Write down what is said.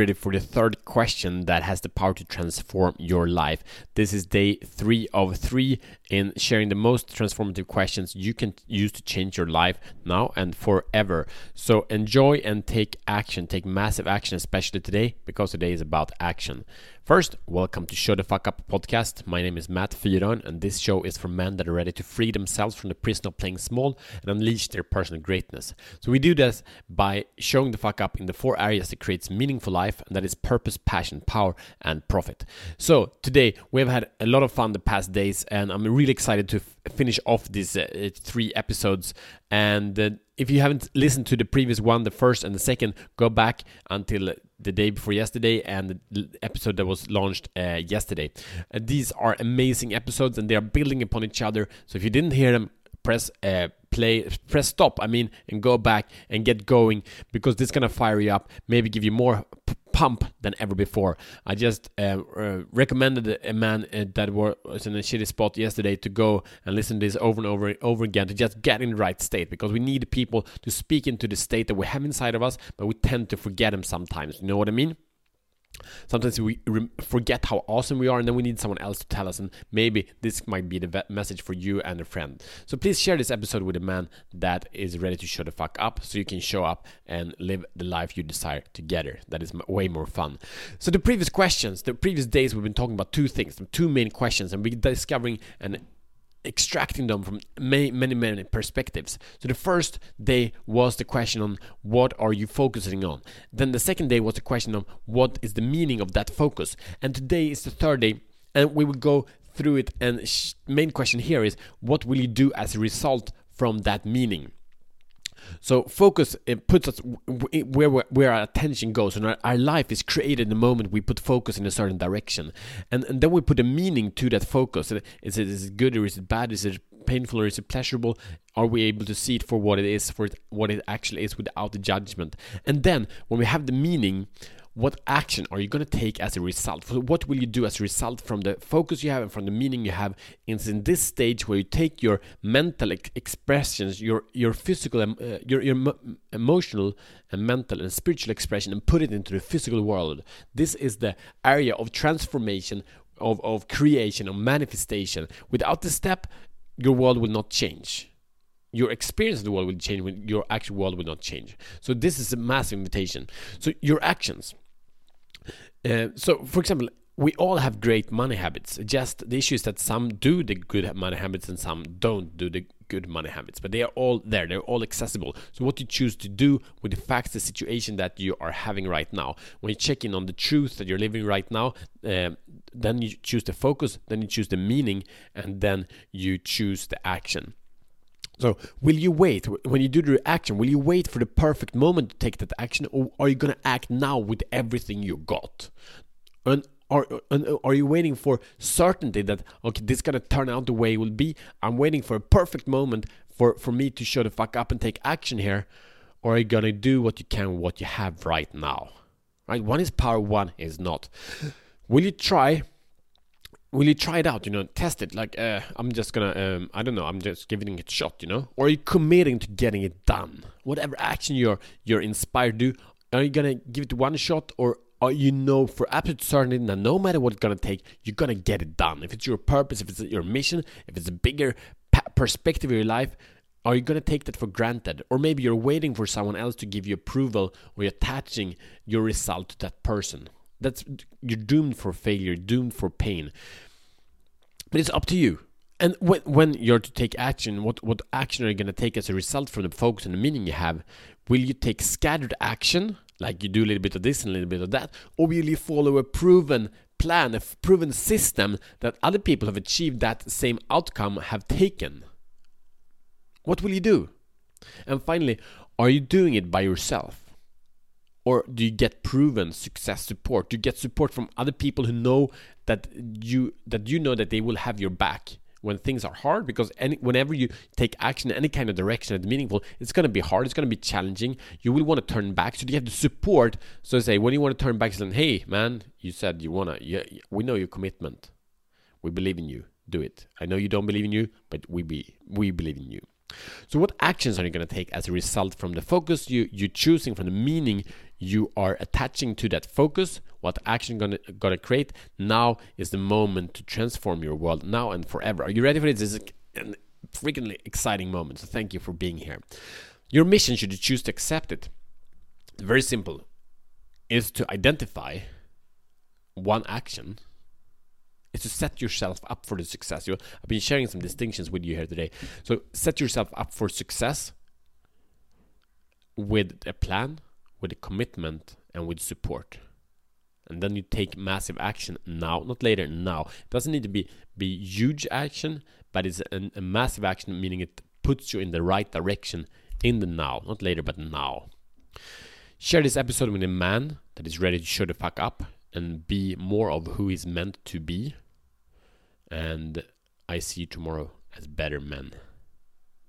ready for the third question that has the power to transform your life. This is day three of three in sharing the most transformative questions you can use to change your life now and forever. So enjoy and take action. Take massive action, especially today, because today is about action. First, welcome to Show the Fuck Up podcast. My name is Matt Fyron, and this show is for men that are ready to free themselves from the prison of playing small and unleash their personal greatness. So we do this by showing the fuck up in the four areas that creates meaningful life, and that is purpose, passion, power, and profit. So today we have had a lot of fun the past days, and I'm really excited to f- finish off these uh, three episodes. And uh, if you haven't listened to the previous one, the first and the second, go back until the day before yesterday and the episode that was launched uh, yesterday. Uh, these are amazing episodes and they are building upon each other. So if you didn't hear them, press uh, play, press stop. I mean, and go back and get going because this is gonna fire you up. Maybe give you more pump than ever before. I just uh, uh, recommended a man uh, that was in a shitty spot yesterday to go and listen to this over and over and over again to just get in the right state because we need people to speak into the state that we have inside of us, but we tend to forget them sometimes. You know what I mean? Sometimes we forget how awesome we are, and then we need someone else to tell us. And maybe this might be the message for you and a friend. So please share this episode with a man that is ready to show the fuck up, so you can show up and live the life you desire together. That is way more fun. So the previous questions, the previous days, we've been talking about two things, two main questions, and we're discovering and extracting them from many, many, many perspectives. So the first day was the question on what are you focusing on. Then the second day was the question on what is the meaning of that focus. And today is the third day, and we will go through it. And sh- main question here is what will you do as a result from that meaning? So focus it puts us where where our attention goes, and our, our life is created the moment we put focus in a certain direction, and and then we put a meaning to that focus. Is it is it good or is it bad? Is it painful or is it pleasurable? Are we able to see it for what it is, for what it actually is, without the judgment? And then when we have the meaning, what action are you going to take as a result? What will you do as a result from the focus you have and from the meaning you have? It's in this stage where you take your mental ex- expressions, your your physical, uh, your your emotional and mental and spiritual expression, and put it into the physical world. This is the area of transformation, of of creation, of manifestation. Without this step, your world will not change your experience of the world will change when your actual world will not change. So this is a massive invitation. So your actions. Uh, so, for example, we all have great money habits. Just the issue is that some do the good money habits and some don't do the good money habits. But they are all there. They're all accessible. So, what you choose to do with the facts, the situation that you are having right now, when you check in on the truth that you're living right now, uh, then you choose the focus, then you choose the meaning, and then you choose the action. So, will you wait when you do the action? Will you wait for the perfect moment to take that action, or are you gonna act now with everything you got? And are, and are you waiting for certainty that okay, this is gonna turn out the way it will be? I'm waiting for a perfect moment for for me to show the fuck up and take action here, or are you gonna do what you can what you have right now? Right? One is power, one is not. Will you try will you try it out you know test it like uh, i'm just gonna um, i don't know i'm just giving it a shot you know or are you committing to getting it done whatever action you're you're inspired to do are you gonna give it one shot or are you know for absolute certainty that no matter what it's gonna take you're gonna get it done if it's your purpose if it's your mission if it's a bigger perspective of your life are you going to take that for granted? Or maybe you're waiting for someone else to give you approval or you're attaching your result to that person. That's you're doomed for failure, doomed for pain. But it's up to you. And when, when you're to take action, what, what action are you going to take as a result from the focus and the meaning you have? Will you take scattered action, like you do a little bit of this and a little bit of that, or will you follow a proven plan, a proven system that other people have achieved that same outcome have taken? What will you do? And finally, are you doing it by yourself? Or do you get proven success support? Do you get support from other people who know that you that you know that they will have your back when things are hard? Because any, whenever you take action in any kind of direction that's meaningful it's going to be hard it's going to be challenging. You will want to turn back. So you have the support. So say when you want to turn back saying hey man you said you want to yeah, we know your commitment. We believe in you. Do it. I know you don't believe in you but we be we believe in you So, what actions are you going to take as a result from the focus you you choosing, from the meaning you are attaching to that focus? What action gonna gonna create? Now is the moment to transform your world now and forever. Are you ready for this? This is an freaking exciting moment. So, thank you for being here. Your mission, should you choose to accept it, very simple, is to identify one action is to set yourself up for the success. You, I've been sharing some distinctions with you here today. So set yourself up for success with a plan, with a commitment, and with support. And then you take massive action now, not later, now. It doesn't need to be, be huge action, but it's a, a massive action, meaning it puts you in the right direction in the now, not later, but now. Share this episode with a man that is ready to show the fuck up and be more of who he's meant to be. And I see tomorrow as better men.